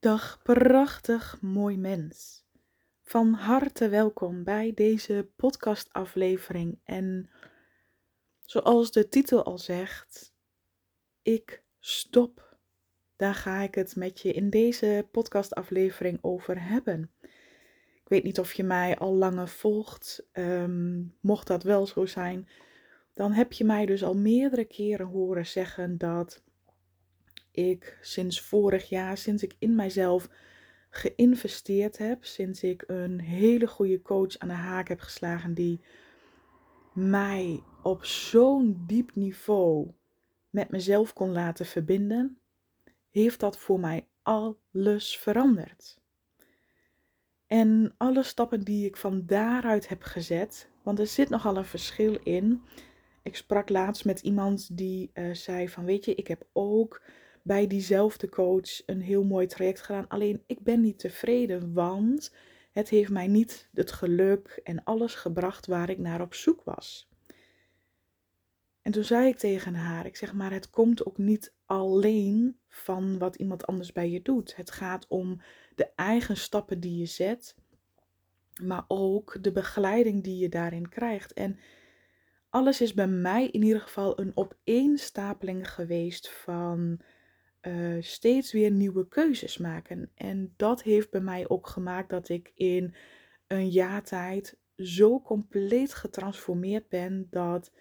Dag prachtig mooi mens. Van harte welkom bij deze podcastaflevering. En zoals de titel al zegt, ik stop. Daar ga ik het met je in deze podcastaflevering over hebben. Ik weet niet of je mij al langer volgt. Ehm, mocht dat wel zo zijn, dan heb je mij dus al meerdere keren horen zeggen dat ik sinds vorig jaar, sinds ik in mijzelf geïnvesteerd heb, sinds ik een hele goede coach aan de haak heb geslagen die mij op zo'n diep niveau met mezelf kon laten verbinden, heeft dat voor mij alles veranderd. En alle stappen die ik van daaruit heb gezet, want er zit nogal een verschil in. Ik sprak laatst met iemand die uh, zei van weet je, ik heb ook bij diezelfde coach een heel mooi traject gedaan. Alleen ik ben niet tevreden, want het heeft mij niet het geluk en alles gebracht waar ik naar op zoek was. En toen zei ik tegen haar, ik zeg maar, het komt ook niet alleen van wat iemand anders bij je doet. Het gaat om de eigen stappen die je zet, maar ook de begeleiding die je daarin krijgt. En alles is bij mij in ieder geval een opeenstapeling geweest van uh, steeds weer nieuwe keuzes maken. En dat heeft bij mij ook gemaakt dat ik in een jaar tijd zo compleet getransformeerd ben dat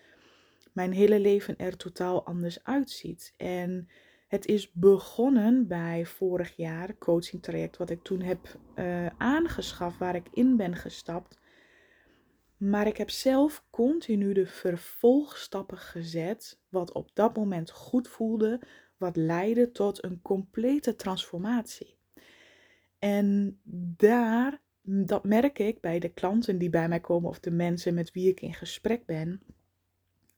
mijn hele leven er totaal anders uitziet. En het is begonnen bij vorig jaar, coaching traject, wat ik toen heb uh, aangeschaft, waar ik in ben gestapt. Maar ik heb zelf continu de vervolgstappen gezet, wat op dat moment goed voelde, wat leidde tot een complete transformatie. En daar, dat merk ik bij de klanten die bij mij komen of de mensen met wie ik in gesprek ben.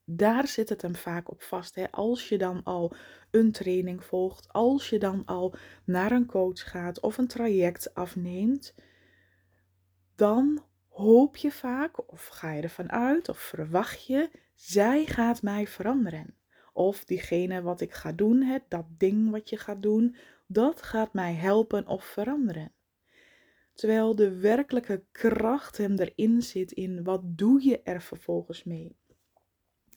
Daar zit het hem vaak op vast. Hè? Als je dan al een training volgt, als je dan al naar een coach gaat of een traject afneemt, dan hoop je vaak, of ga je ervan uit, of verwacht je, zij gaat mij veranderen. Of diegene wat ik ga doen, het, dat ding wat je gaat doen, dat gaat mij helpen of veranderen. Terwijl de werkelijke kracht hem erin zit in wat doe je er vervolgens mee.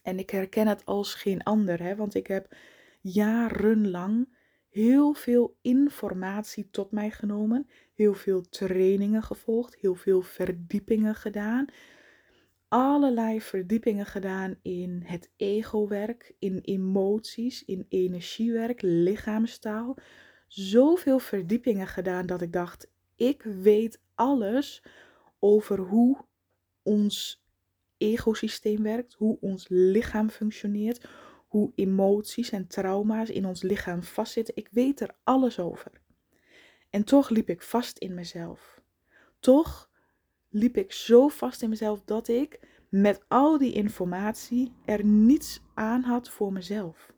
En ik herken het als geen ander, hè, want ik heb jarenlang heel veel informatie tot mij genomen, heel veel trainingen gevolgd, heel veel verdiepingen gedaan, allerlei verdiepingen gedaan in het ego-werk, in emoties, in energiewerk, lichaamstaal. Zoveel verdiepingen gedaan dat ik dacht: ik weet alles over hoe ons egosysteem werkt, hoe ons lichaam functioneert, hoe emoties en trauma's in ons lichaam vastzitten. Ik weet er alles over. En toch liep ik vast in mezelf. Toch liep ik zo vast in mezelf dat ik met al die informatie er niets aan had voor mezelf.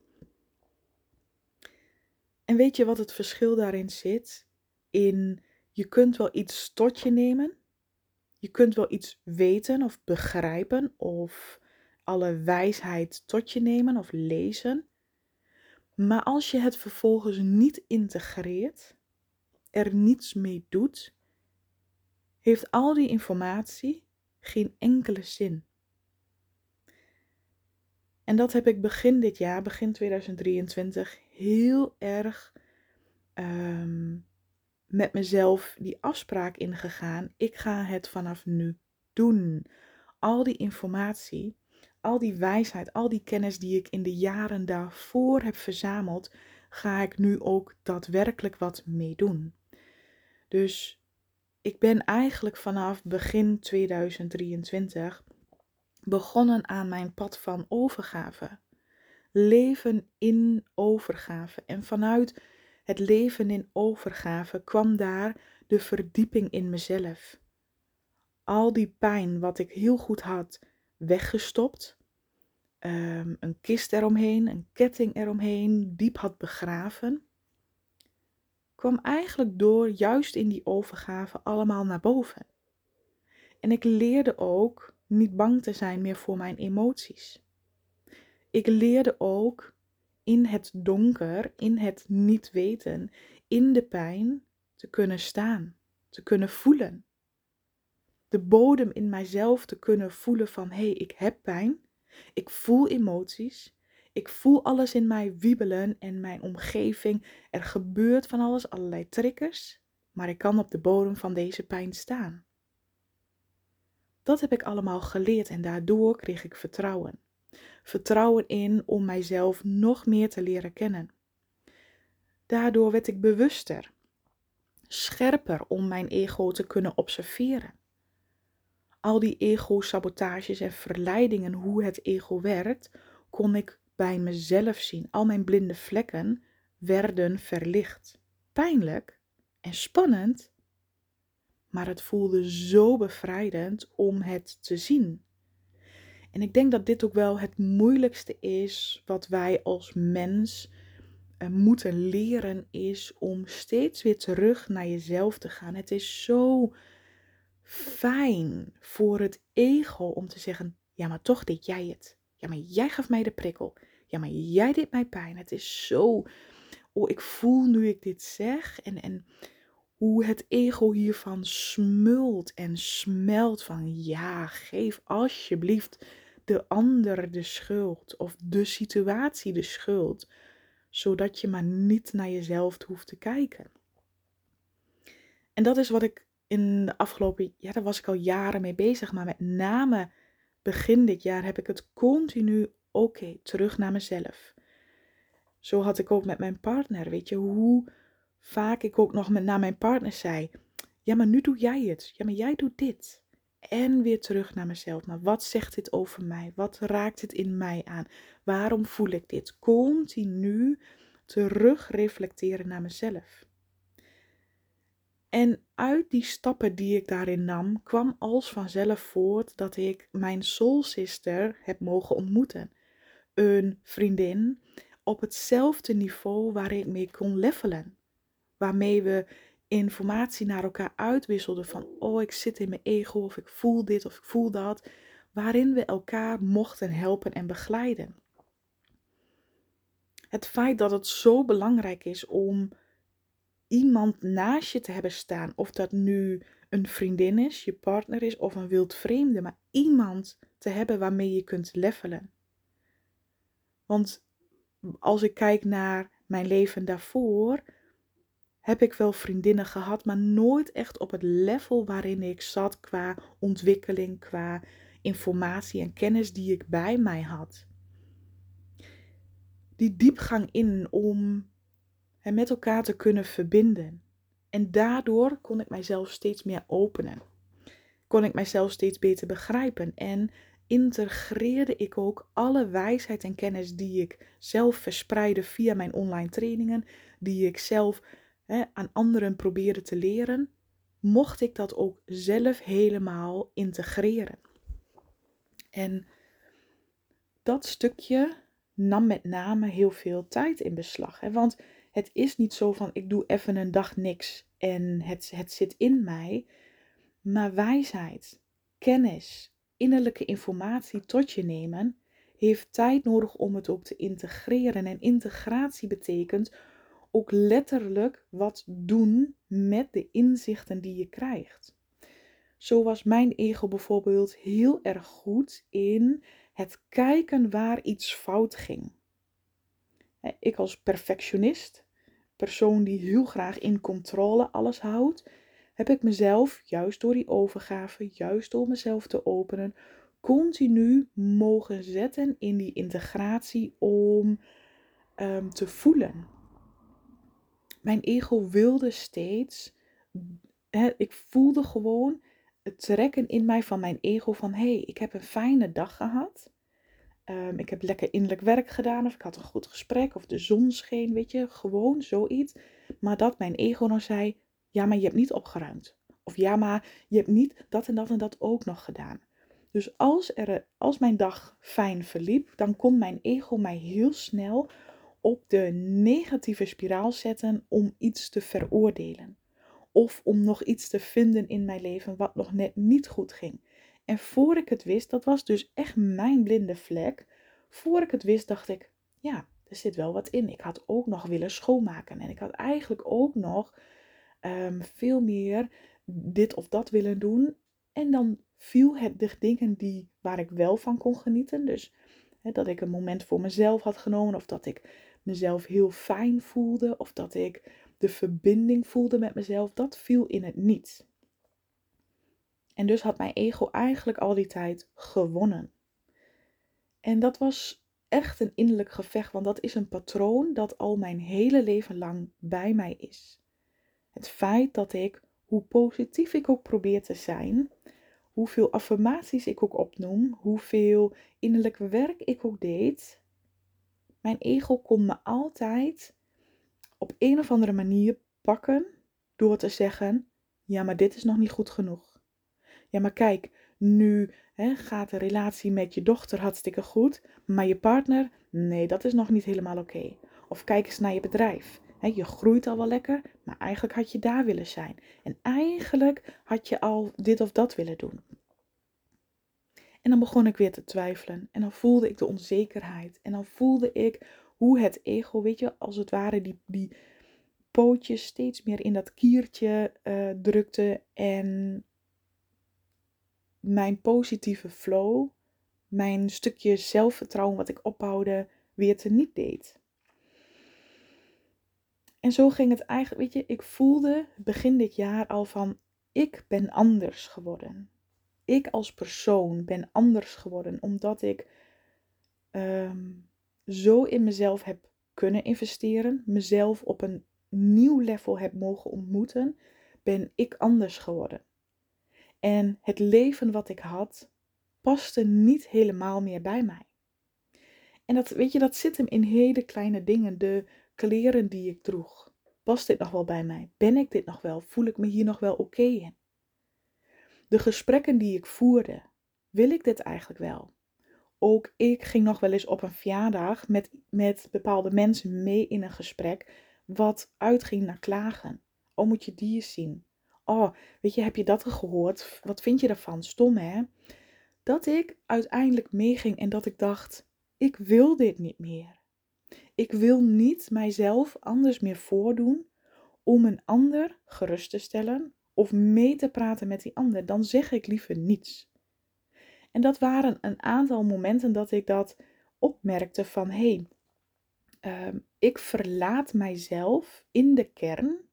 En weet je wat het verschil daarin zit? In je kunt wel iets tot je nemen, je kunt wel iets weten of begrijpen of alle wijsheid tot je nemen of lezen. Maar als je het vervolgens niet integreert, er niets mee doet, heeft al die informatie geen enkele zin. En dat heb ik begin dit jaar, begin 2023, heel erg um, met mezelf die afspraak ingegaan. Ik ga het vanaf nu doen. Al die informatie, al die wijsheid, al die kennis die ik in de jaren daarvoor heb verzameld, ga ik nu ook daadwerkelijk wat mee doen. Dus ik ben eigenlijk vanaf begin 2023 begonnen aan mijn pad van overgave. Leven in overgave. En vanuit het leven in overgave kwam daar de verdieping in mezelf. Al die pijn wat ik heel goed had weggestopt. Um, een kist eromheen, een ketting eromheen, diep had begraven kwam eigenlijk door juist in die overgave allemaal naar boven. En ik leerde ook niet bang te zijn meer voor mijn emoties. Ik leerde ook in het donker, in het niet weten, in de pijn, te kunnen staan, te kunnen voelen. De bodem in mijzelf te kunnen voelen van hé, hey, ik heb pijn, ik voel emoties, ik voel alles in mij wiebelen en mijn omgeving. Er gebeurt van alles, allerlei triggers, maar ik kan op de bodem van deze pijn staan. Dat heb ik allemaal geleerd en daardoor kreeg ik vertrouwen. Vertrouwen in om mijzelf nog meer te leren kennen. Daardoor werd ik bewuster, scherper om mijn ego te kunnen observeren. Al die ego-sabotages en verleidingen, hoe het ego werkt, kon ik bij mezelf zien. Al mijn blinde vlekken werden verlicht. Pijnlijk en spannend, maar het voelde zo bevrijdend om het te zien. En ik denk dat dit ook wel het moeilijkste is wat wij als mens uh, moeten leren, is om steeds weer terug naar jezelf te gaan. Het is zo fijn voor het ego om te zeggen: ja, maar toch deed jij het. Ja, maar jij gaf mij de prikkel. Ja, maar jij deed mij pijn. Het is zo. Oh, ik voel nu ik dit zeg. En, en hoe het ego hiervan smult en smelt van ja, geef alsjeblieft de ander de schuld of de situatie de schuld, zodat je maar niet naar jezelf hoeft te kijken. En dat is wat ik in de afgelopen, ja, daar was ik al jaren mee bezig, maar met name begin dit jaar heb ik het continu oké, terug naar mezelf. Zo had ik ook met mijn partner, weet je, hoe vaak ik ook nog naar mijn partner zei: Ja, maar nu doe jij het. Ja, maar jij doet dit. En weer terug naar mezelf. Maar wat zegt dit over mij? Wat raakt het in mij aan? Waarom voel ik dit? Continu terug reflecteren naar mezelf. En uit die stappen die ik daarin nam, kwam als vanzelf voort dat ik mijn soul sister heb mogen ontmoeten. Een vriendin op hetzelfde niveau waar ik mee kon levelen waarmee we informatie naar elkaar uitwisselden van oh ik zit in mijn ego of ik voel dit of ik voel dat, waarin we elkaar mochten helpen en begeleiden. Het feit dat het zo belangrijk is om iemand naast je te hebben staan, of dat nu een vriendin is, je partner is of een wild vreemde, maar iemand te hebben waarmee je kunt levelen. Want als ik kijk naar mijn leven daarvoor, heb ik wel vriendinnen gehad, maar nooit echt op het level waarin ik zat qua ontwikkeling, qua informatie en kennis die ik bij mij had. Die diepgang in om het met elkaar te kunnen verbinden. En daardoor kon ik mijzelf steeds meer openen. Kon ik mijzelf steeds beter begrijpen en integreerde ik ook alle wijsheid en kennis die ik zelf verspreidde via mijn online trainingen, die ik zelf hè, aan anderen proberen te leren, mocht ik dat ook zelf helemaal integreren. En dat stukje nam met name heel veel tijd in beslag. Hè? Want het is niet zo van ik doe even een dag niks en het, het zit in mij. Maar wijsheid, kennis, innerlijke informatie tot je nemen, heeft tijd nodig om het ook te integreren. En integratie betekent ook letterlijk wat doen met de inzichten die je krijgt. Zo was mijn ego bijvoorbeeld heel erg goed in het kijken waar iets fout ging. Ik als perfectionist, persoon die heel graag in controle alles houdt, heb ik mezelf, juist door die overgave, juist door mezelf te openen, continu mogen zetten in die integratie om um, te voelen mijn ego wilde steeds. Ik voelde gewoon het trekken in mij van mijn ego van hé, hey, ik heb een fijne dag gehad. Um, ik heb lekker innerlijk werk gedaan of ik had een goed gesprek of de zon scheen, weet je, gewoon zoiets. Maar dat mijn ego dan zei, ja, maar je hebt niet opgeruimd. Of ja, maar je hebt niet dat en dat en dat ook nog gedaan. Dus als, er, als mijn dag fijn verliep, dan kon mijn ego mij heel snel op de negatieve spiraal zetten om iets te veroordelen. Of om nog iets te vinden in mijn leven wat nog net niet goed ging. En voor ik het wist, dat was dus echt mijn blinde vlek. Voor ik het wist, dacht ik, ja, er zit wel wat in. Ik had ook nog willen schoonmaken. En ik had eigenlijk ook nog ehm, veel meer dit of dat willen doen. En dan viel het de dingen die, waar ik wel van kon genieten. Dus dat ik een moment voor mezelf had genomen. Of dat ik mezelf heel fijn voelde. Of dat ik de verbinding voelde met mezelf. Dat viel in het niet. En dus had mijn ego eigenlijk al die tijd gewonnen. En dat was echt een innerlijk gevecht, want dat is een patroon dat al mijn hele leven lang bij mij is. Het feit dat ik, hoe positief ik ook probeer te zijn, hoeveel affirmaties ik ook opnoem, hoeveel innerlijk werk ik ook deed, mijn ego kon me altijd op een of andere manier pakken door te zeggen: Ja, maar dit is nog niet goed genoeg. Ja, maar kijk, nu hè, gaat de relatie met je dochter hartstikke goed, maar je partner, nee, dat is nog niet helemaal oké. Of kijk eens naar je bedrijf. je groeit al wel lekker, maar eigenlijk had je daar willen zijn. En eigenlijk had je al dit of dat willen doen. En dan begon ik weer te twijfelen. En dan voelde ik de onzekerheid. En dan voelde ik hoe het ego, weet je, als het ware die, die pootjes steeds meer in dat kiertje uh, drukte. En mijn positieve flow, mijn stukje zelfvertrouwen wat ik opbouwde, weer te niet deed. En zo ging het eigenlijk, weet je, ik voelde begin dit jaar al van, ik ben anders geworden. Ik als persoon ben anders geworden, omdat ik ehm, zo in mezelf heb kunnen investeren, mezelf op een nieuw level heb mogen ontmoeten, ben ik anders geworden. En het leven wat ik had, paste niet helemaal meer bij mij. En dat, weet je, dat zit hem in hele kleine dingen. De kleren die ik droeg. Past dit nog wel bij mij? Ben ik dit nog wel? Voel ik me hier nog wel oké in? De gesprekken die ik voerde. Wil ik dit eigenlijk wel? Ook ik ging nog wel eens op een verjaardag met, met bepaalde mensen mee in een gesprek. Wat uitging naar klagen. Oh, moet je die eens zien? Oh, weet je, heb je dat gehoord? Wat vind je daarvan? Stom hè? Dat ik uiteindelijk meeging en dat ik dacht, ik wil dit niet meer. Ik wil niet mijzelf anders meer voordoen om een ander gerust te stellen of mee te praten met die ander. Dan zeg ik liever niets. En dat waren een aantal momenten dat ik dat opmerkte van hé, ehm, ik verlaat mijzelf in de kern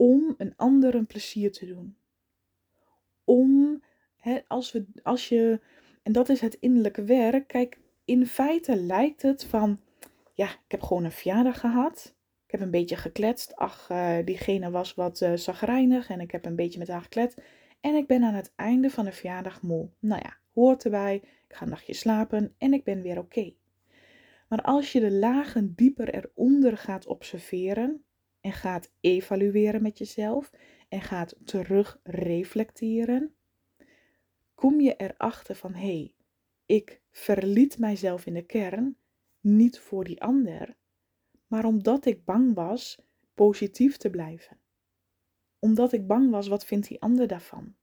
om een ander een plezier te doen. Om, hè, als, we, als je, en dat is het innerlijke werk, kijk, in feite lijkt het van, ja, ik heb gewoon een verjaardag gehad. Ik heb een beetje gekletst. Ach, uh, diegene was wat uh, zagrijnig en ik heb een beetje met haar gekletst. En ik ben aan het einde van de verjaardag moe. Nou ja, hoort erbij. Ik ga een nachtje slapen en ik ben weer oké. Maar als je de lagen dieper eronder gaat observeren, en gaat evalueren met jezelf en gaat terug reflecteren, kom je erachter van hé, hey, ik verliet mijzelf in de kern niet voor die ander, maar omdat ik bang was positief te blijven. Omdat ik bang was, wat vindt die ander daarvan?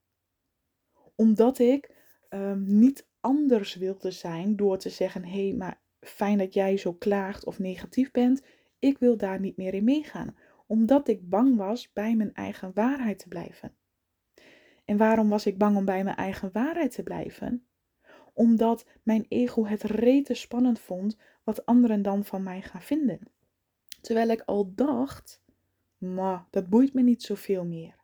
Omdat ik um, niet anders wilde zijn door te zeggen: hé, hey, maar fijn dat jij zo klaagt of negatief bent. Ik wil daar niet meer in meegaan omdat ik bang was bij mijn eigen waarheid te blijven. En waarom was ik bang om bij mijn eigen waarheid te blijven? Omdat mijn ego het rete spannend vond wat anderen dan van mij gaan vinden. Terwijl ik al dacht, ma, dat boeit me niet zoveel meer.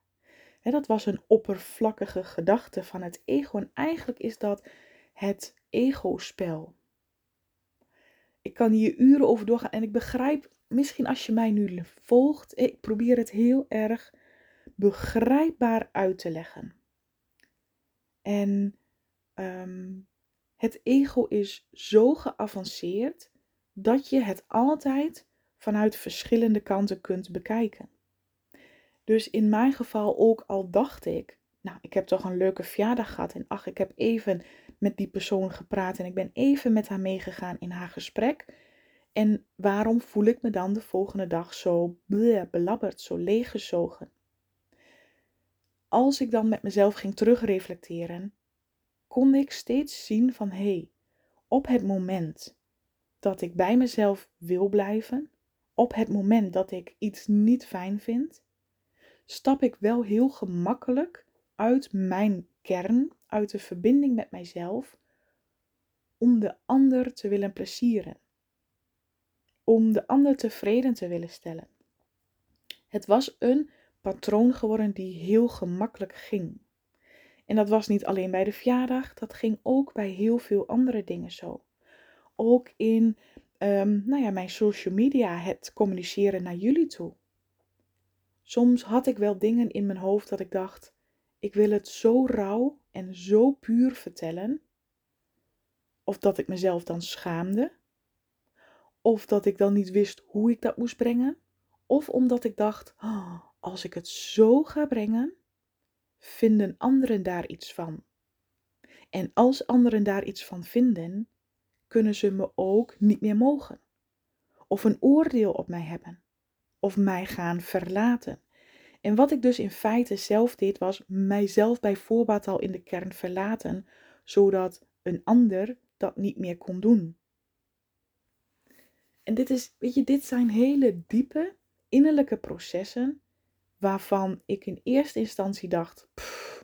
dat was een oppervlakkige gedachte van het ego en eigenlijk is dat het ego-spel. Ik kan hier uren over doorgaan en ik begrijp misschien als je mij nu volgt, ik probeer het heel erg begrijpbaar uit te leggen. En ehm, het ego is zo geavanceerd dat je het altijd vanuit verschillende kanten kunt bekijken. Dus in mijn geval ook al dacht ik, nou, ik heb toch een leuke verjaardag gehad en ach, ik heb even met die persoon gepraat en ik ben even met haar meegegaan in haar gesprek. En waarom voel ik me dan de volgende dag zo belabberd, zo leeggezogen? Als ik dan met mezelf ging terugreflecteren, kon ik steeds zien van hé, hey, op het moment dat ik bij mezelf wil blijven, op het moment dat ik iets niet fijn vind, stap ik wel heel gemakkelijk uit mijn kern, uit de verbinding met mijzelf, om de ander te willen plezieren. Om de ander tevreden te willen stellen. Het was een patroon geworden die heel gemakkelijk ging. En dat was niet alleen bij de verjaardag, dat ging ook bij heel veel andere dingen zo. Ook in um, nou ja, mijn social media, het communiceren naar jullie toe. Soms had ik wel dingen in mijn hoofd dat ik dacht, ik wil het zo rauw en zo puur vertellen. Of dat ik mezelf dan schaamde. Of dat ik dan niet wist hoe ik dat moest brengen. Of omdat ik dacht, oh, als ik het zo ga brengen, vinden anderen daar iets van. En als anderen daar iets van vinden, kunnen ze me ook niet meer mogen. Of een oordeel op mij hebben. Of mij gaan verlaten. En wat ik dus in feite zelf deed, was mijzelf bij voorbaat al in de kern verlaten, zodat een ander dat niet meer kon doen. En dit is, weet je, dit zijn hele diepe innerlijke processen waarvan ik in eerste instantie dacht: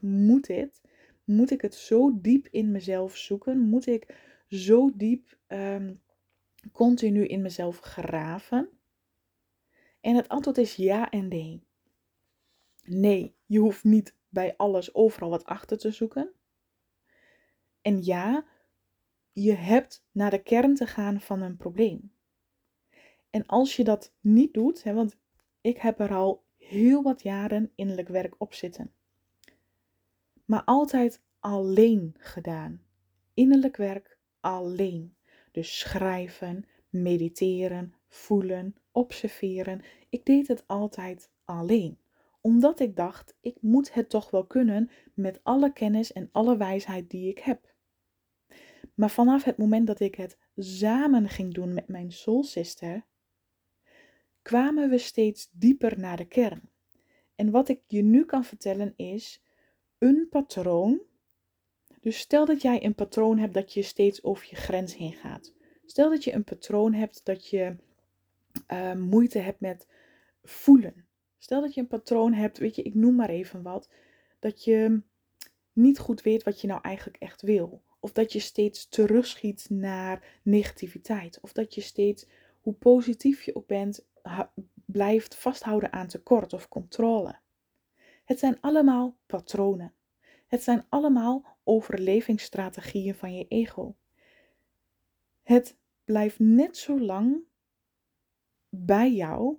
moet dit? Moet ik het zo diep in mezelf zoeken? Moet ik zo diep ehm, continu in mezelf graven? En het antwoord is ja en nee. Nee, je hoeft niet bij alles overal wat achter te zoeken. En ja, je hebt naar de kern te gaan van een probleem. En als je dat niet doet, hè, want ik heb er al heel wat jaren innerlijk werk op zitten. Maar altijd alleen gedaan. Innerlijk werk alleen. Dus schrijven, mediteren, voelen, observeren. Ik deed het altijd alleen. Omdat ik dacht, ik moet het toch wel kunnen met alle kennis en alle wijsheid die ik heb. Maar vanaf het moment dat ik het samen ging doen met mijn soul sister, kwamen we steeds dieper naar de kern. En wat ik je nu kan vertellen is een patroon. Dus stel dat jij een patroon hebt dat je steeds over je grens heen gaat. Stel dat je een patroon hebt dat je uh, moeite hebt met voelen. Stel dat je een patroon hebt, weet je, ik noem maar even wat, dat je niet goed weet wat je nou eigenlijk echt wil. Of dat je steeds terugschiet naar negativiteit. Of dat je steeds, hoe positief je ook bent, blijft vasthouden aan tekort of controle. Het zijn allemaal patronen. Het zijn allemaal overlevingsstrategieën van je ego. Het blijft net zo lang bij jou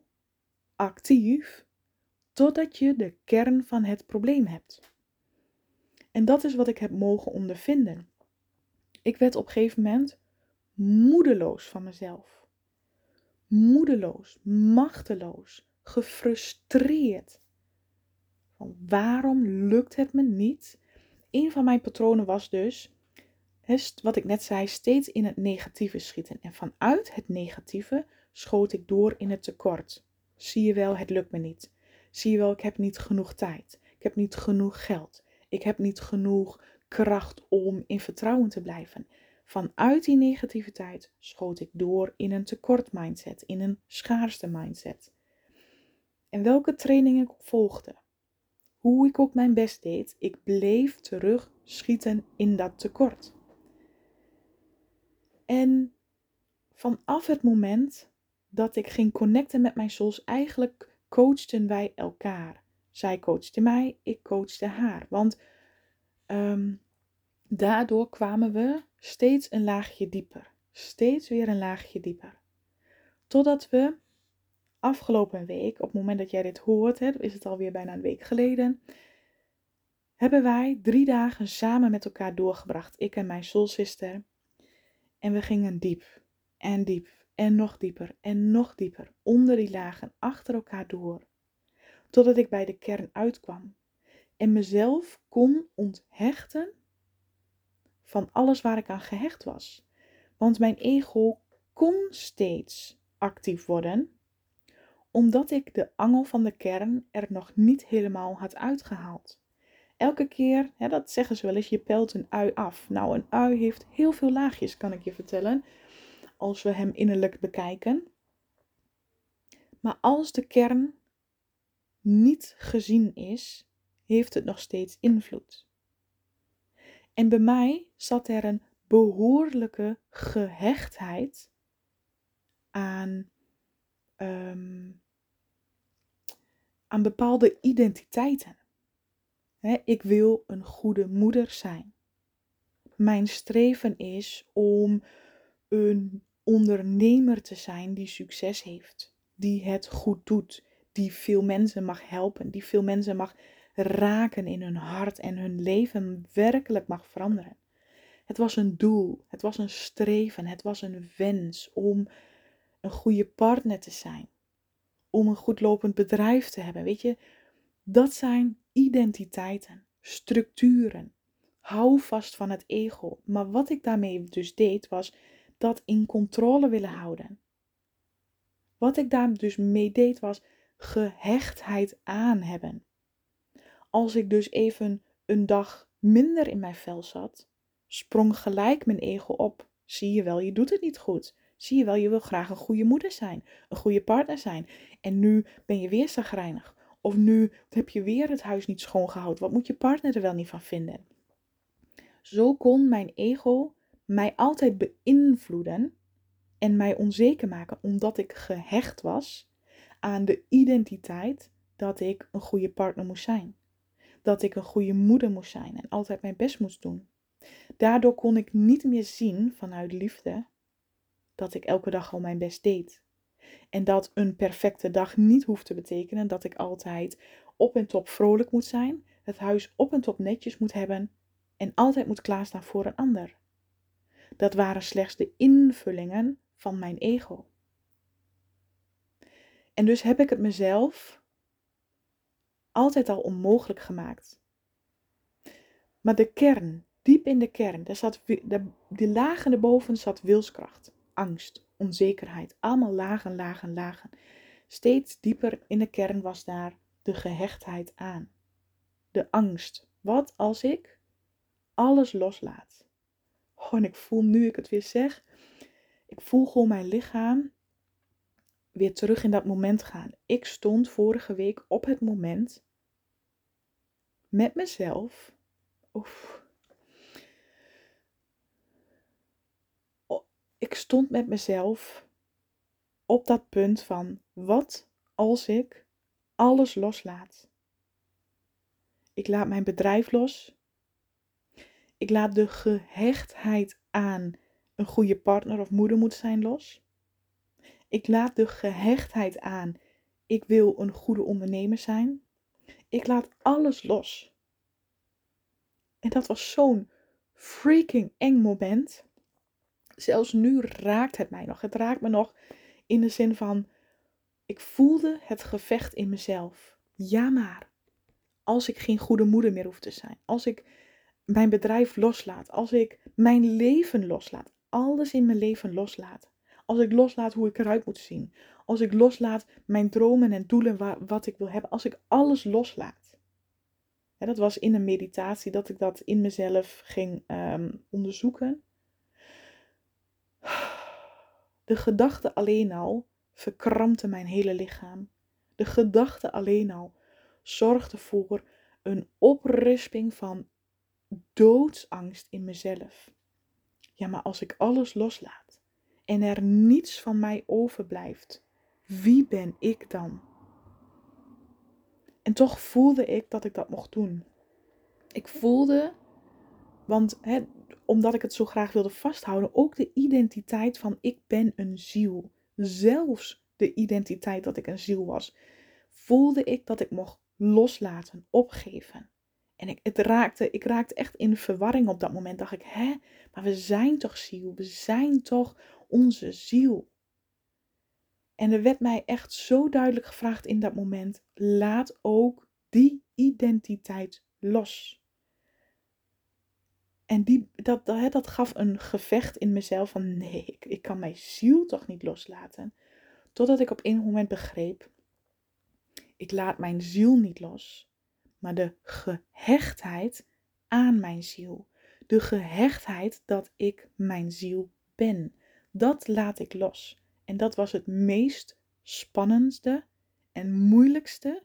actief totdat je de kern van het probleem hebt. En dat is wat ik heb mogen ondervinden. Ik werd op een gegeven moment moedeloos van mezelf moedeloos, machteloos, gefrustreerd. Van waarom lukt het me niet? Een van mijn patronen was dus, wat ik net zei, steeds in het negatieve schieten. En vanuit het negatieve schoot ik door in het tekort. Zie je wel, het lukt me niet. Zie je wel, ik heb niet genoeg tijd. Ik heb niet genoeg geld. Ik heb niet genoeg kracht om in vertrouwen te blijven. Vanuit die negativiteit schoot ik door in een tekort mindset, in een schaarste mindset. En welke training ik volgde, hoe ik ook mijn best deed, ik bleef terug schieten in dat tekort. En vanaf het moment dat ik ging connecten met mijn souls, eigenlijk coachten wij elkaar. Zij coachte mij, ik coachte haar. Want ehm, daardoor kwamen we steeds een laagje dieper. Steeds weer een laagje dieper. Totdat we afgelopen week, op het moment dat jij dit hoort, hè, is het alweer bijna een week geleden, hebben wij drie dagen samen met elkaar doorgebracht. Ik en mijn soul sister. En we gingen diep en diep en nog dieper en nog dieper onder die lagen achter elkaar door. Totdat ik bij de kern uitkwam en mezelf kon onthechten van alles waar ik aan gehecht was. Want mijn ego kon steeds actief worden, omdat ik de angel van de kern er nog niet helemaal had uitgehaald. Elke keer, dat zeggen ze wel eens, je pelt een ui af. Nou, een ui heeft heel veel laagjes, kan ik je vertellen, als we hem innerlijk bekijken. Maar als de kern niet gezien is, heeft het nog steeds invloed. En bij mij zat er een behoorlijke gehechtheid aan, ehm, aan bepaalde identiteiten. ik wil een goede moeder zijn. Mijn streven is om een ondernemer te zijn die succes heeft, die het goed doet, die veel mensen mag helpen, die veel mensen mag raken in hun hart en hun leven werkelijk mag veranderen. Het was een doel, het was een streven, het was een wens om een goede partner te zijn, om een goed lopend bedrijf te hebben. Weet je, dat zijn identiteiten, structuren. Hou vast van het ego. Maar wat ik daarmee dus deed, was dat in controle willen houden. Wat ik daar dus mee deed, was gehechtheid aan hebben. Als ik dus even een dag minder in mijn vel zat, sprong gelijk mijn ego op. Zie je wel, je doet het niet goed. Zie je wel, je wil graag een goede moeder zijn, een goede partner zijn. En nu ben je weer zagrijnig. Of nu heb je weer het huis niet schoongehouden. Wat moet je partner er wel niet van vinden? Zo kon mijn ego mij altijd beïnvloeden en mij onzeker maken, omdat ik gehecht was aan de identiteit dat ik een goede partner moest zijn. Dat ik een goede moeder moest zijn en altijd mijn best moest doen. Daardoor kon ik niet meer zien vanuit liefde dat ik elke dag al mijn best deed. En dat een perfecte dag niet hoeft te betekenen dat ik altijd op en top vrolijk moet zijn, het huis op en top netjes moet hebben en altijd moet klaarstaan voor een ander. Dat waren slechts de invullingen van mijn ego. En dus heb ik het mezelf altijd al onmogelijk gemaakt. Maar de kern, diep in de kern, daar zat, die lagen erboven zat wilskracht, angst, onzekerheid. Allemaal lagen, lagen, lagen. Steeds dieper in de kern was daar de gehechtheid aan. De angst. Wat als ik alles loslaat? Oh, en ik voel nu ik het weer zeg, ik voel gewoon mijn lichaam weer terug in dat moment gaan. Ik stond vorige week op het moment met mezelf. Oef. Ik stond met mezelf op dat punt van wat als ik alles loslaat. Ik laat mijn bedrijf los. Ik laat de gehechtheid aan een goede partner of moeder moet zijn los. Ik laat de gehechtheid aan. Ik wil een goede ondernemer zijn. Ik laat alles los. En dat was zo'n freaking eng moment. Zelfs nu raakt het mij nog. Het raakt me nog in de zin van: ik voelde het gevecht in mezelf. Ja, maar als ik geen goede moeder meer hoef te zijn, als ik mijn bedrijf loslaat, als ik mijn leven loslaat, alles in mijn leven loslaat. Als ik loslaat hoe ik eruit moet zien. Als ik loslaat mijn dromen en doelen wat ik wil hebben. Als ik alles loslaat. Dat was in een meditatie dat ik dat in mezelf ging ehm, onderzoeken. De gedachte alleen al verkrampte mijn hele lichaam. De gedachte alleen al zorgde voor een oprisping van doodsangst in mezelf. Ja, maar als ik alles loslaat en er niets van mij overblijft, wie ben ik dan? En toch voelde ik dat ik dat mocht doen. Ik voelde, want omdat ik het zo graag wilde vasthouden, ook de identiteit van ik ben een ziel. Zelfs de identiteit dat ik een ziel was, voelde ik dat ik mocht loslaten, opgeven. En ik, het raakte, ik raakte echt in verwarring op dat moment. Dacht ik, hè, maar we zijn toch ziel? We zijn toch onze ziel? En er werd mij echt zo duidelijk gevraagd in dat moment: laat ook die identiteit los. En die, dat, dat, dat gaf een gevecht in mezelf van nee, ik, ik kan mijn ziel toch niet loslaten. Totdat ik op een moment begreep, ik laat mijn ziel niet los maar de gehechtheid aan mijn ziel. De gehechtheid dat ik mijn ziel ben. Dat laat ik los. En dat was het meest spannendste en moeilijkste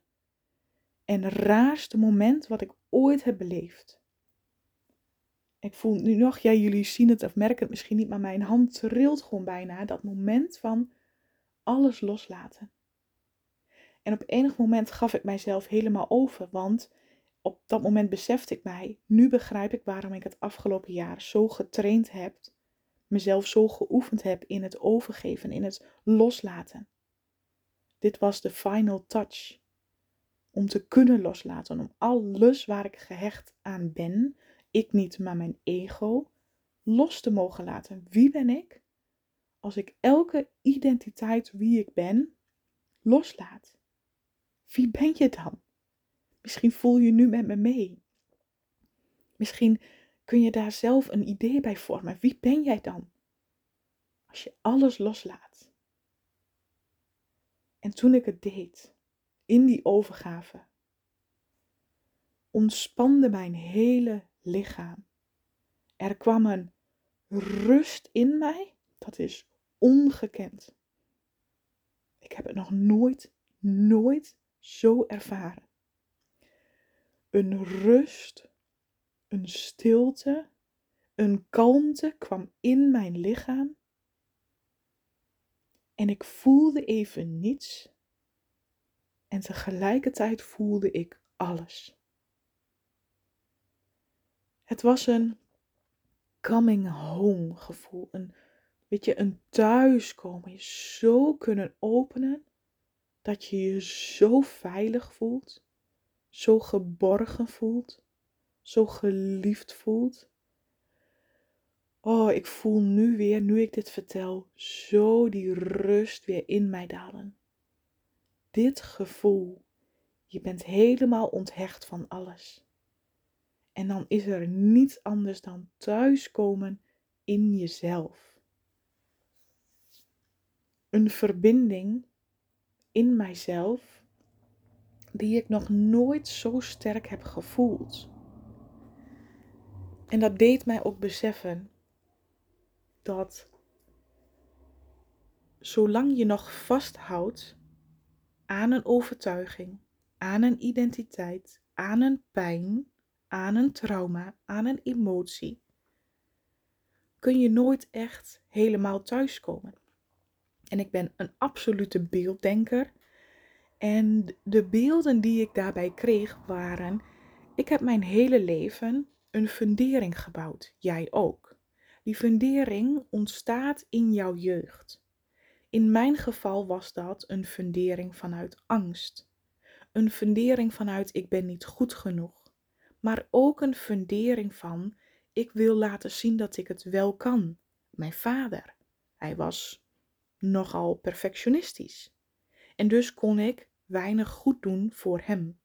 en raarste moment wat ik ooit heb beleefd. Ik voel nu nog, ja, jullie zien het of merken het misschien niet, maar mijn hand trilt gewoon bijna. Dat moment van alles loslaten. En op enig moment gaf ik mijzelf helemaal over, want op dat moment besefte ik mij, nu begrijp ik waarom ik het afgelopen jaar zo getraind heb, mezelf zo geoefend heb in het overgeven, in het loslaten. Dit was de final touch. Om te kunnen loslaten, om alles waar ik gehecht aan ben, ik niet, maar mijn ego, los te mogen laten. Wie ben ik? Als ik elke identiteit wie ik ben loslaat. Wie ben je dan? Misschien voel je nu met me mee. Misschien kun je daar zelf een idee bij vormen. Wie ben jij dan? Als je alles loslaat. En toen ik het deed, in die overgave, ontspande mijn hele lichaam. Er kwam een rust in mij, dat is ongekend. Ik heb het nog nooit, nooit zo ervaren. Een rust, een stilte, een kalmte kwam in mijn lichaam. En ik voelde even niets. En tegelijkertijd voelde ik alles. Het was een coming home gevoel. Een, weet je, een thuiskomen. Je zo kunnen openen dat je je zo veilig voelt, zo geborgen voelt, zo geliefd voelt. Oh, ik voel nu weer, nu ik dit vertel, zo die rust weer in mij dalen. Dit gevoel, je bent helemaal onthecht van alles. En dan is er niets anders dan thuiskomen in jezelf. Een verbinding in mijzelf die ik nog nooit zo sterk heb gevoeld. En dat deed mij ook beseffen dat zolang je nog vasthoudt aan een overtuiging, aan een identiteit, aan een pijn, aan een trauma, aan een emotie, kun je nooit echt helemaal thuiskomen. En ik ben een absolute beelddenker. En de beelden die ik daarbij kreeg waren: ik heb mijn hele leven een fundering gebouwd. Jij ook. Die fundering ontstaat in jouw jeugd. In mijn geval was dat een fundering vanuit angst. Een fundering vanuit ik ben niet goed genoeg maar ook een fundering van ik wil laten zien dat ik het wel kan. Mijn vader, hij was nogal perfectionistisch. En dus kon ik weinig goed doen voor hem.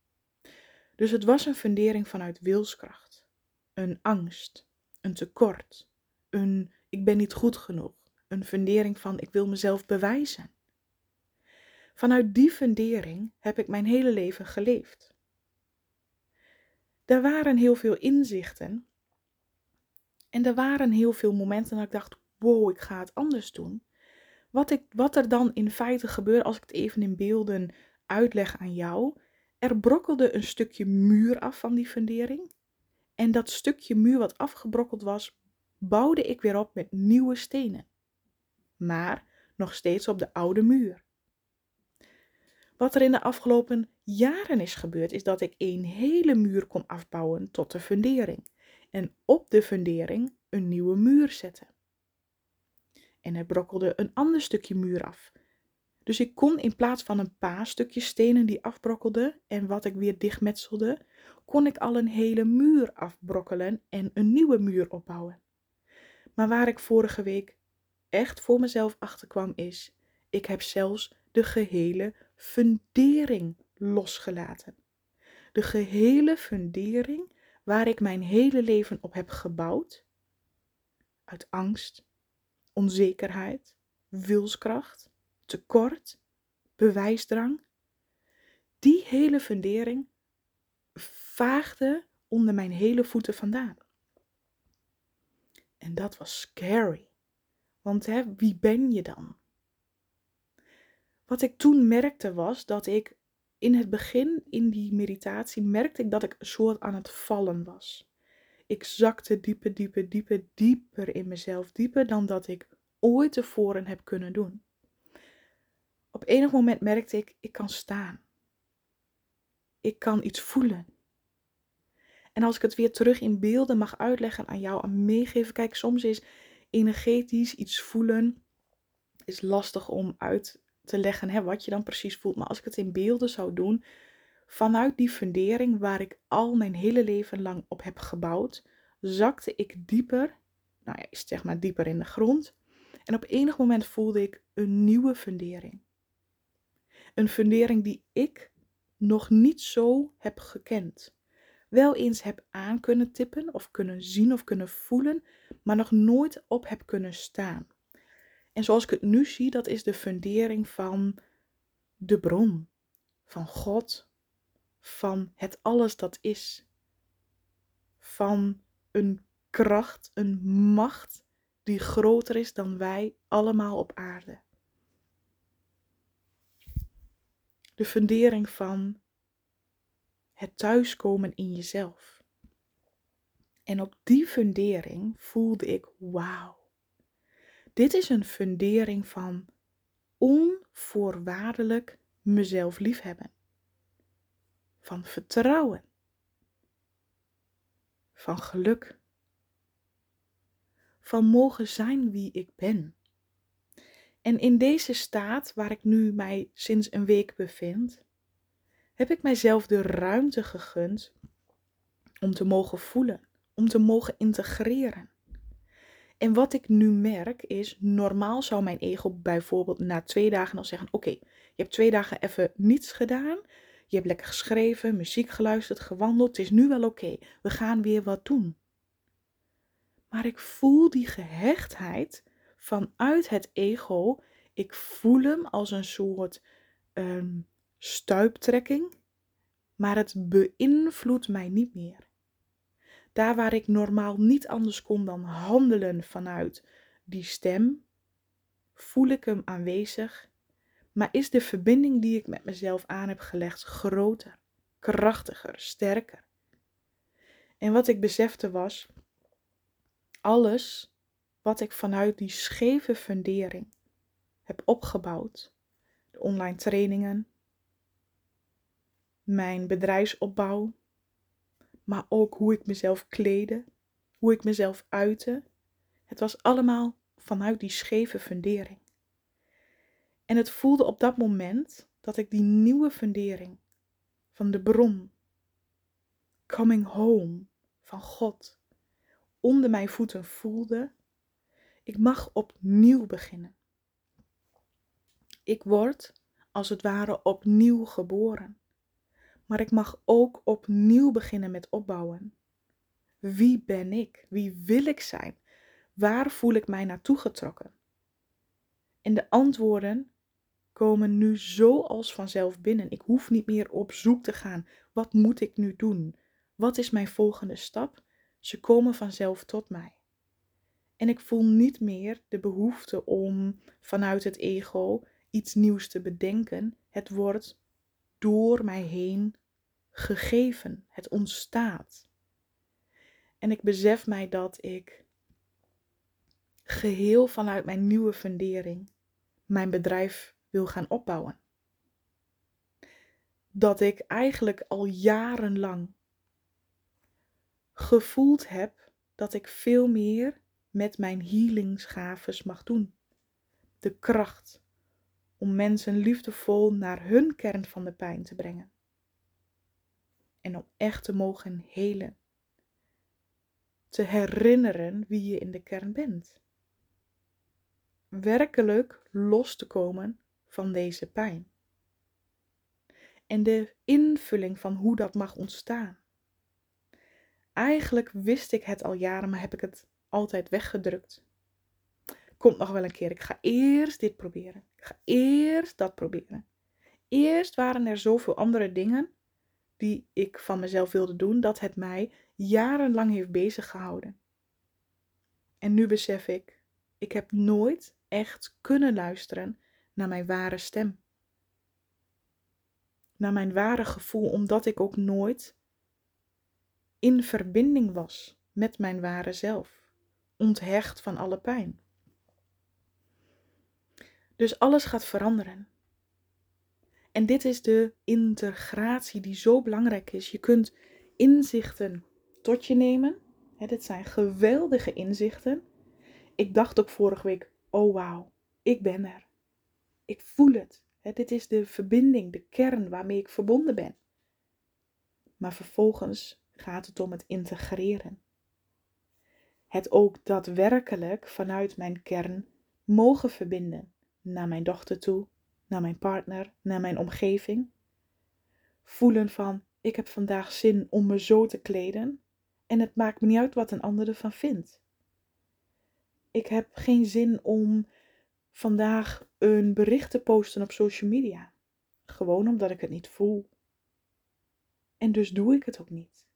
Dus het was een fundering vanuit wilskracht, een angst, een tekort, een ik ben niet goed genoeg, een fundering van ik wil mezelf bewijzen. Vanuit die fundering heb ik mijn hele leven geleefd. Er waren heel veel inzichten. En er waren heel veel momenten dat ik dacht: wow, ik ga het anders doen. Wat, ik, wat er dan in feite gebeurde, als ik het even in beelden uitleg aan jou. Er brokkelde een stukje muur af van die fundering. En dat stukje muur wat afgebrokkeld was, bouwde ik weer op met nieuwe stenen. Maar nog steeds op de oude muur. Wat er in de afgelopen jaren is gebeurd, is dat ik een hele muur kon afbouwen tot de fundering. En op de fundering een nieuwe muur zetten. En er brokkelde een ander stukje muur af. Dus ik kon in plaats van een paar stukjes stenen die afbrokkelden en wat ik weer dichtmetselde, kon ik al een hele muur afbrokkelen en een nieuwe muur opbouwen. Maar waar ik vorige week echt voor mezelf achterkwam is, ik heb zelfs de gehele fundering losgelaten. De gehele fundering waar ik mijn hele leven op heb gebouwd, uit angst, onzekerheid, wilskracht, tekort, bewijsdrang, die hele fundering vaagde onder mijn hele voeten vandaan. En dat was scary. Want hè, wie ben je dan? wat ik toen merkte was dat ik in het begin in die meditatie merkte ik dat ik een soort aan het vallen was. Ik zakte dieper, dieper, dieper, dieper in mezelf, dieper dan dat ik ooit tevoren heb kunnen doen. Op enig moment merkte ik, ik kan staan. Ik kan iets voelen. En als ik het weer terug in beelden mag uitleggen aan jou en meegeven, kijk, soms is energetisch iets voelen is lastig om uit te leggen hè, wat je dan precies voelt. Maar als ik het in beelden zou doen, vanuit die fundering waar ik al mijn hele leven lang op heb gebouwd, zakte ik dieper, nou ja, zeg maar dieper in de grond. En op enig moment voelde ik een nieuwe fundering. Een fundering die ik nog niet zo heb gekend. Wel eens heb aan kunnen tippen of kunnen zien of kunnen voelen, maar nog nooit op heb kunnen staan. En zoals ik het nu zie, dat is de fundering van de bron, van God, van het alles dat is, van een kracht, een macht die groter is dan wij allemaal op aarde. De fundering van het thuiskomen in jezelf. En op die fundering voelde ik, wauw, dit is een fundering van onvoorwaardelijk mezelf liefhebben. Van vertrouwen. Van geluk. Van mogen zijn wie ik ben. En in deze staat waar ik nu mij sinds een week bevind, heb ik mijzelf de ruimte gegund om te mogen voelen, om te mogen integreren. En wat ik nu merk is, normaal zou mijn ego bijvoorbeeld na twee dagen al zeggen: Oké, je hebt twee dagen even niets gedaan. Je hebt lekker geschreven, muziek geluisterd, gewandeld. Het is nu wel oké. We gaan weer wat doen. Maar ik voel die gehechtheid vanuit het ego. Ik voel hem als een soort um, stuiptrekking. Maar het beïnvloedt mij niet meer. Daar waar ik normaal niet anders kon dan handelen vanuit die stem, voel ik hem aanwezig, maar is de verbinding die ik met mezelf aan heb gelegd groter, krachtiger, sterker. En wat ik besefte was, alles wat ik vanuit die scheve fundering heb opgebouwd, de online trainingen, mijn bedrijfsopbouw, maar ook hoe ik mezelf kleedde, hoe ik mezelf uitte. Het was allemaal vanuit die scheve fundering. En het voelde op dat moment dat ik die nieuwe fundering van de bron, coming home van God, onder mijn voeten voelde. Ik mag opnieuw beginnen. Ik word als het ware opnieuw geboren. Maar ik mag ook opnieuw beginnen met opbouwen. Wie ben ik? Wie wil ik zijn? Waar voel ik mij naartoe getrokken? En de antwoorden komen nu zo als vanzelf binnen. Ik hoef niet meer op zoek te gaan. Wat moet ik nu doen? Wat is mijn volgende stap? Ze komen vanzelf tot mij. En ik voel niet meer de behoefte om vanuit het ego iets nieuws te bedenken. Het wordt door mij heen gegeven. Het ontstaat. En ik besef mij dat ik geheel vanuit mijn nieuwe fundering mijn bedrijf wil gaan opbouwen. Dat ik eigenlijk al jarenlang gevoeld heb dat ik veel meer met mijn healingsgaves mag doen. De kracht om mensen liefdevol naar hun kern van de pijn te brengen en om echt te mogen helen. Te herinneren wie je in de kern bent. Werkelijk los te komen van deze pijn. En de invulling van hoe dat mag ontstaan. Eigenlijk wist ik het al jaren, maar heb ik het altijd weggedrukt. Komt nog wel een keer. Ik ga eerst dit proberen. Ik ga eerst dat proberen. Eerst waren er zoveel andere dingen die ik van mezelf wilde doen, dat het mij jarenlang heeft bezig gehouden. En nu besef ik, ik heb nooit echt kunnen luisteren naar mijn ware stem. naar mijn ware gevoel, omdat ik ook nooit in verbinding was met mijn ware zelf, onthecht van alle pijn. Dus alles gaat veranderen. En dit is de integratie die zo belangrijk is. Je kunt inzichten tot je nemen. dit zijn geweldige inzichten. Ik dacht ook vorige week: oh wauw, ik ben er. Ik voel het. dit is de verbinding, de kern waarmee ik verbonden ben. Maar vervolgens gaat het om het integreren. Het ook daadwerkelijk vanuit mijn kern mogen verbinden naar mijn dochter toe, naar mijn partner, naar mijn omgeving. Voelen van, ik heb vandaag zin om me zo te kleden en het maakt me niet uit wat een ander ervan vindt. Ik heb geen zin om vandaag een bericht te posten op social media. Gewoon omdat ik het niet voel. En dus doe ik het ook niet.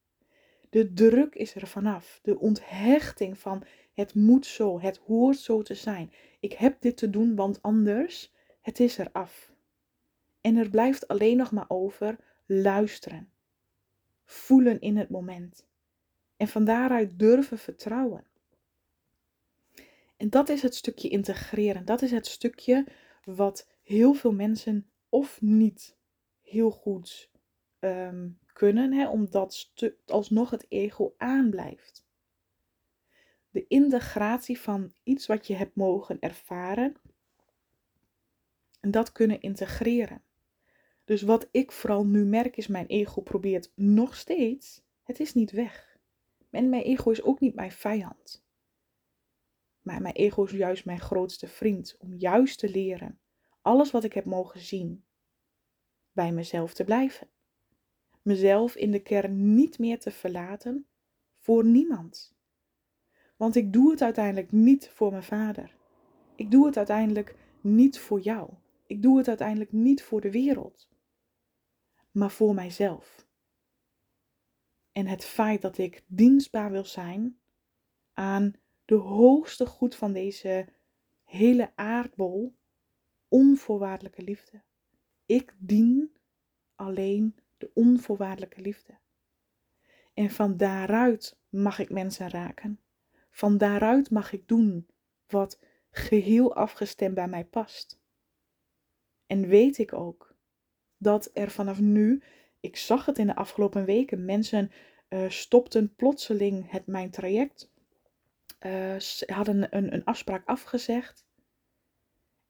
De druk is er vanaf. De onthechting van het moet zo, het hoort zo te zijn. Ik heb dit te doen, want anders, het is er af. En er blijft alleen nog maar over luisteren. Voelen in het moment. En van daaruit durven vertrouwen. En dat is het stukje integreren. Dat is het stukje wat heel veel mensen of niet heel goed ehm, kunnen, hè, omdat alsnog het ego aanblijft. De integratie van iets wat je hebt mogen ervaren en dat kunnen integreren. Dus wat ik vooral nu merk is, mijn ego probeert nog steeds, het is niet weg. En mijn ego is ook niet mijn vijand. Maar mijn ego is juist mijn grootste vriend, om juist te leren, alles wat ik heb mogen zien, bij mezelf te blijven mezelf in de kern niet meer te verlaten voor niemand. Want ik doe het uiteindelijk niet voor mijn vader. Ik doe het uiteindelijk niet voor jou. Ik doe het uiteindelijk niet voor de wereld, maar voor mijzelf. En het feit dat ik dienstbaar wil zijn aan de hoogste goed van deze hele aardbol, onvoorwaardelijke liefde. Ik dien alleen de onvoorwaardelijke liefde. En van daaruit mag ik mensen raken. Van daaruit mag ik doen wat geheel afgestemd bij mij past. En weet ik ook dat er vanaf nu, ik zag het in de afgelopen weken, mensen uh, stopten plotseling het mijn traject, uh, hadden een, een afspraak afgezegd.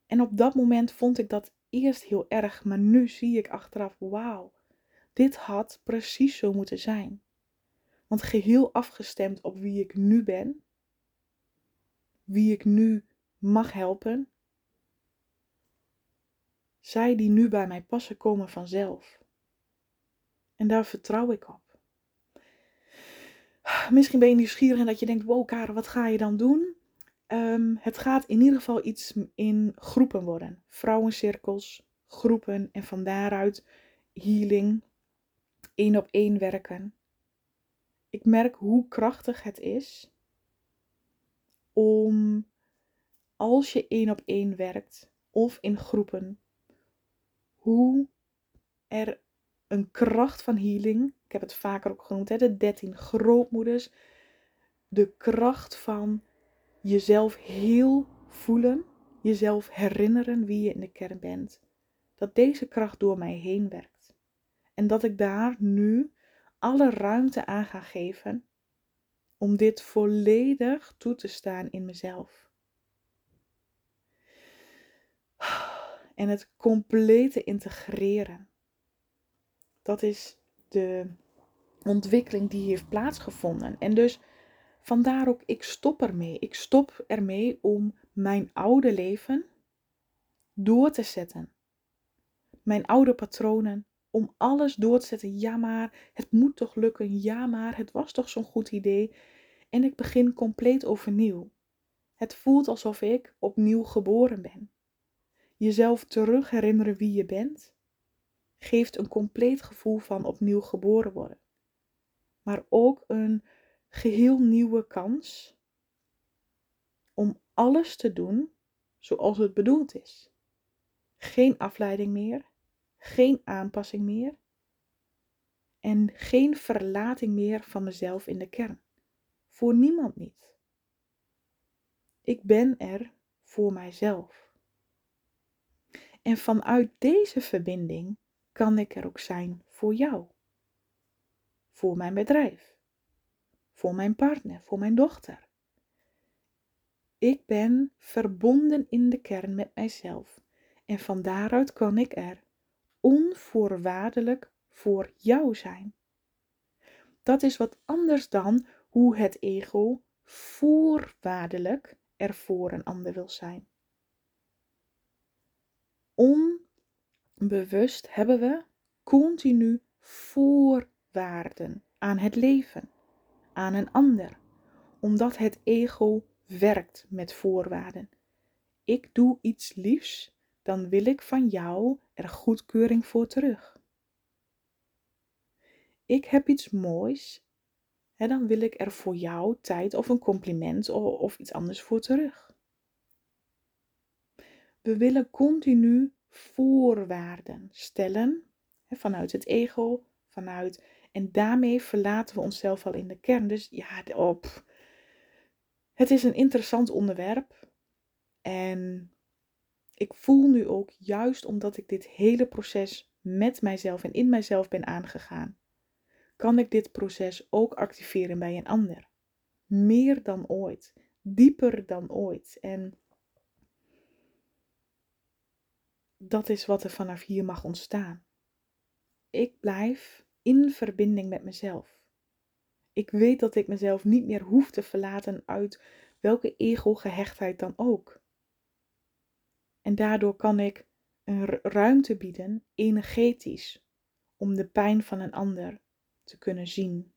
En op dat moment vond ik dat eerst heel erg, maar nu zie ik achteraf, wauw, dit had precies zo moeten zijn. Want geheel afgestemd op wie ik nu ben, wie ik nu mag helpen, zij die nu bij mij passen komen vanzelf. En daar vertrouw ik op. Misschien ben je nieuwsgierig en dat je denkt, wow Karen, wat ga je dan doen? Um, het gaat in ieder geval iets in groepen worden. Vrouwencirkels, groepen en van daaruit healing, één op één werken. Ik merk hoe krachtig het is om als je één op één werkt of in groepen, hoe er een kracht van healing, ik heb het vaker ook genoemd, hè, de 13 grootmoeders, de kracht van jezelf heel voelen, jezelf herinneren wie je in de kern bent, dat deze kracht door mij heen werkt. En dat ik daar nu alle ruimte aan ga geven om dit volledig toe te staan in mezelf. En het complete integreren. Dat is de ontwikkeling die heeft plaatsgevonden. En dus vandaar ook, ik stop ermee. Ik stop ermee om mijn oude leven door te zetten. Mijn oude patronen, om alles door te zetten. Ja, maar het moet toch lukken. Ja, maar het was toch zo'n goed idee. En ik begin compleet overnieuw. Het voelt alsof ik opnieuw geboren ben. Jezelf terug herinneren wie je bent, geeft een compleet gevoel van opnieuw geboren worden. Maar ook een geheel nieuwe kans om alles te doen zoals het bedoeld is. Geen afleiding meer, geen aanpassing meer en geen verlating meer van mezelf in de kern. Voor niemand niet. Ik ben er voor mijzelf. En vanuit deze verbinding kan ik er ook zijn voor jou. Voor mijn bedrijf. Voor mijn partner, voor mijn dochter. Ik ben verbonden in de kern met mijzelf. En van daaruit kan ik er onvoorwaardelijk voor jou zijn. Dat is wat anders dan hoe het ego voorwaardelijk er voor een ander wil zijn. Onbewust hebben we continu voorwaarden aan het leven, aan een ander, omdat het ego werkt met voorwaarden. Ik doe iets liefs, dan wil ik van jou er goedkeuring voor terug. Ik heb iets moois, dan wil ik er voor jou tijd of een compliment of iets anders voor terug. We willen continu voorwaarden stellen vanuit het ego, vanuit. En daarmee verlaten we onszelf al in de kern. Dus ja, op. Het is een interessant onderwerp. En ik voel nu ook, juist omdat ik dit hele proces met mijzelf en in mijzelf ben aangegaan, kan ik dit proces ook activeren bij een ander. Meer dan ooit, dieper dan ooit. En dat is wat er vanaf hier mag ontstaan. Ik blijf in verbinding met mezelf. Ik weet dat ik mezelf niet meer hoef te verlaten uit welke ego-gehechtheid dan ook. En daardoor kan ik een ruimte bieden, energetisch, om de pijn van een ander te kunnen zien,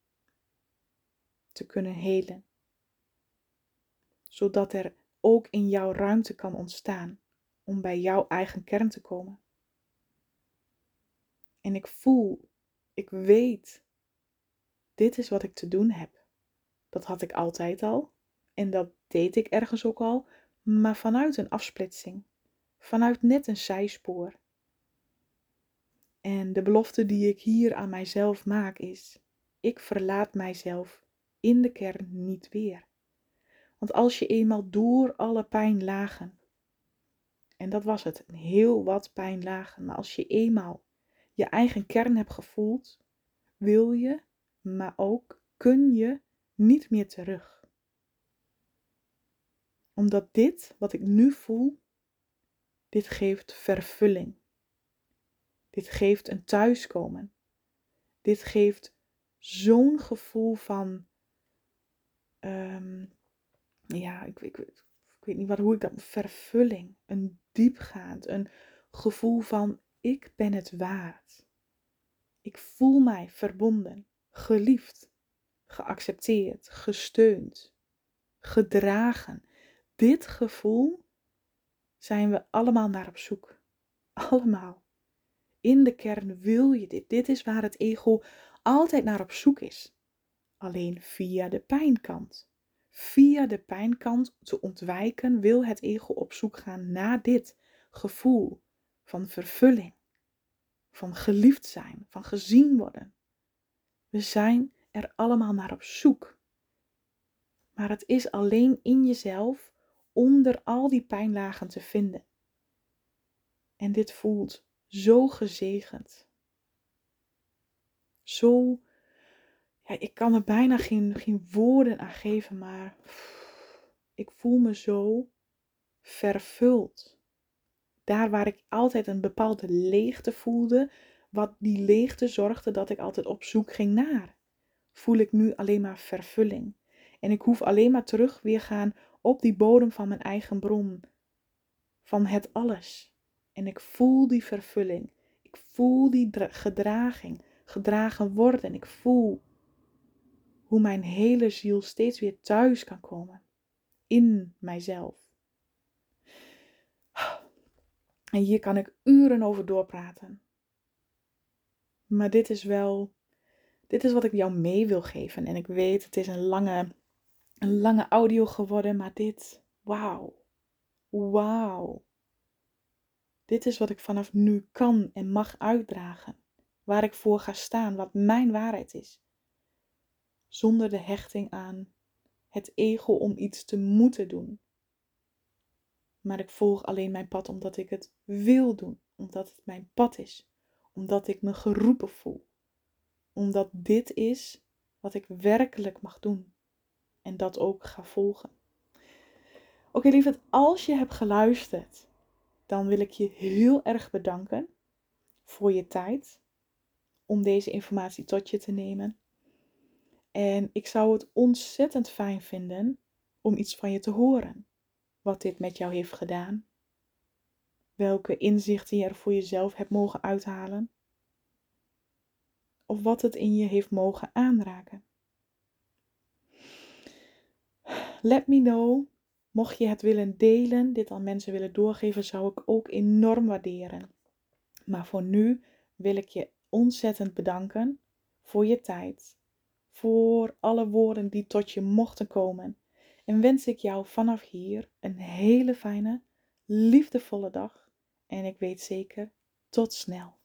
te kunnen helen. Zodat er ook in jouw ruimte kan ontstaan om bij jouw eigen kern te komen. En ik voel, ik weet, dit is wat ik te doen heb. Dat had ik altijd al en dat deed ik ergens ook al, maar vanuit een afsplitsing, vanuit net een zijspoor. En de belofte die ik hier aan mijzelf maak is: ik verlaat mijzelf in de kern niet weer. Want als je eenmaal door alle pijnlagen, en dat was het, heel wat pijnlagen, maar als je eenmaal je eigen kern hebt gevoeld, wil je, maar ook kun je niet meer terug. Omdat dit, wat ik nu voel, dit geeft vervulling. Dit geeft een thuiskomen. Dit geeft zo'n gevoel van, ehm, ja, ik, ik, ik, weet niet wat, hoe ik dat, vervulling, een diepgaand, een gevoel van, ik ben het waard. Ik voel mij verbonden, geliefd, geaccepteerd, gesteund, gedragen. Dit gevoel zijn we allemaal naar op zoek. Allemaal. In de kern wil je dit. Dit is waar het ego altijd naar op zoek is. Alleen via de pijnkant. Via de pijnkant te ontwijken wil het ego op zoek gaan naar dit gevoel van vervulling, van geliefd zijn, van gezien worden. We zijn er allemaal naar op zoek. Maar het is alleen in jezelf onder al die pijnlagen te vinden. En dit voelt zo gezegend. Zo, ja, ik kan er bijna geen, geen woorden aan geven, maar ik voel me zo vervuld. Daar waar ik altijd een bepaalde leegte voelde, wat die leegte zorgde dat ik altijd op zoek ging naar, voel ik nu alleen maar vervulling. En ik hoef alleen maar terug weer gaan op die bodem van mijn eigen bron, van het alles. En ik voel die vervulling. Ik voel die gedraging, gedragen worden. Ik voel hoe mijn hele ziel steeds weer thuis kan komen in mijzelf. En hier kan ik uren over doorpraten. Maar dit is wel, dit is wat ik jou mee wil geven. En ik weet, het is een lange, een lange audio geworden, maar dit, wauw, wauw. Dit is wat ik vanaf nu kan en mag uitdragen. Waar ik voor ga staan, wat mijn waarheid is. Zonder de hechting aan het ego om iets te moeten doen. Maar ik volg alleen mijn pad omdat ik het wil doen, omdat het mijn pad is, omdat ik me geroepen voel, omdat dit is wat ik werkelijk mag doen en dat ook ga volgen. Oké, lieverd, als je hebt geluisterd, dan wil ik je heel erg bedanken voor je tijd om deze informatie tot je te nemen. En ik zou het ontzettend fijn vinden om iets van je te horen. Wat dit met jou heeft gedaan. Welke inzichten je er voor jezelf hebt mogen uithalen. Of wat het in je heeft mogen aanraken. Let me know. Mocht je het willen delen, dit aan mensen willen doorgeven, zou ik ook enorm waarderen. Maar voor nu wil ik je ontzettend bedanken voor je tijd, voor alle woorden die tot je mochten komen. En wens ik jou vanaf hier een hele fijne, liefdevolle dag. En ik weet zeker, tot snel.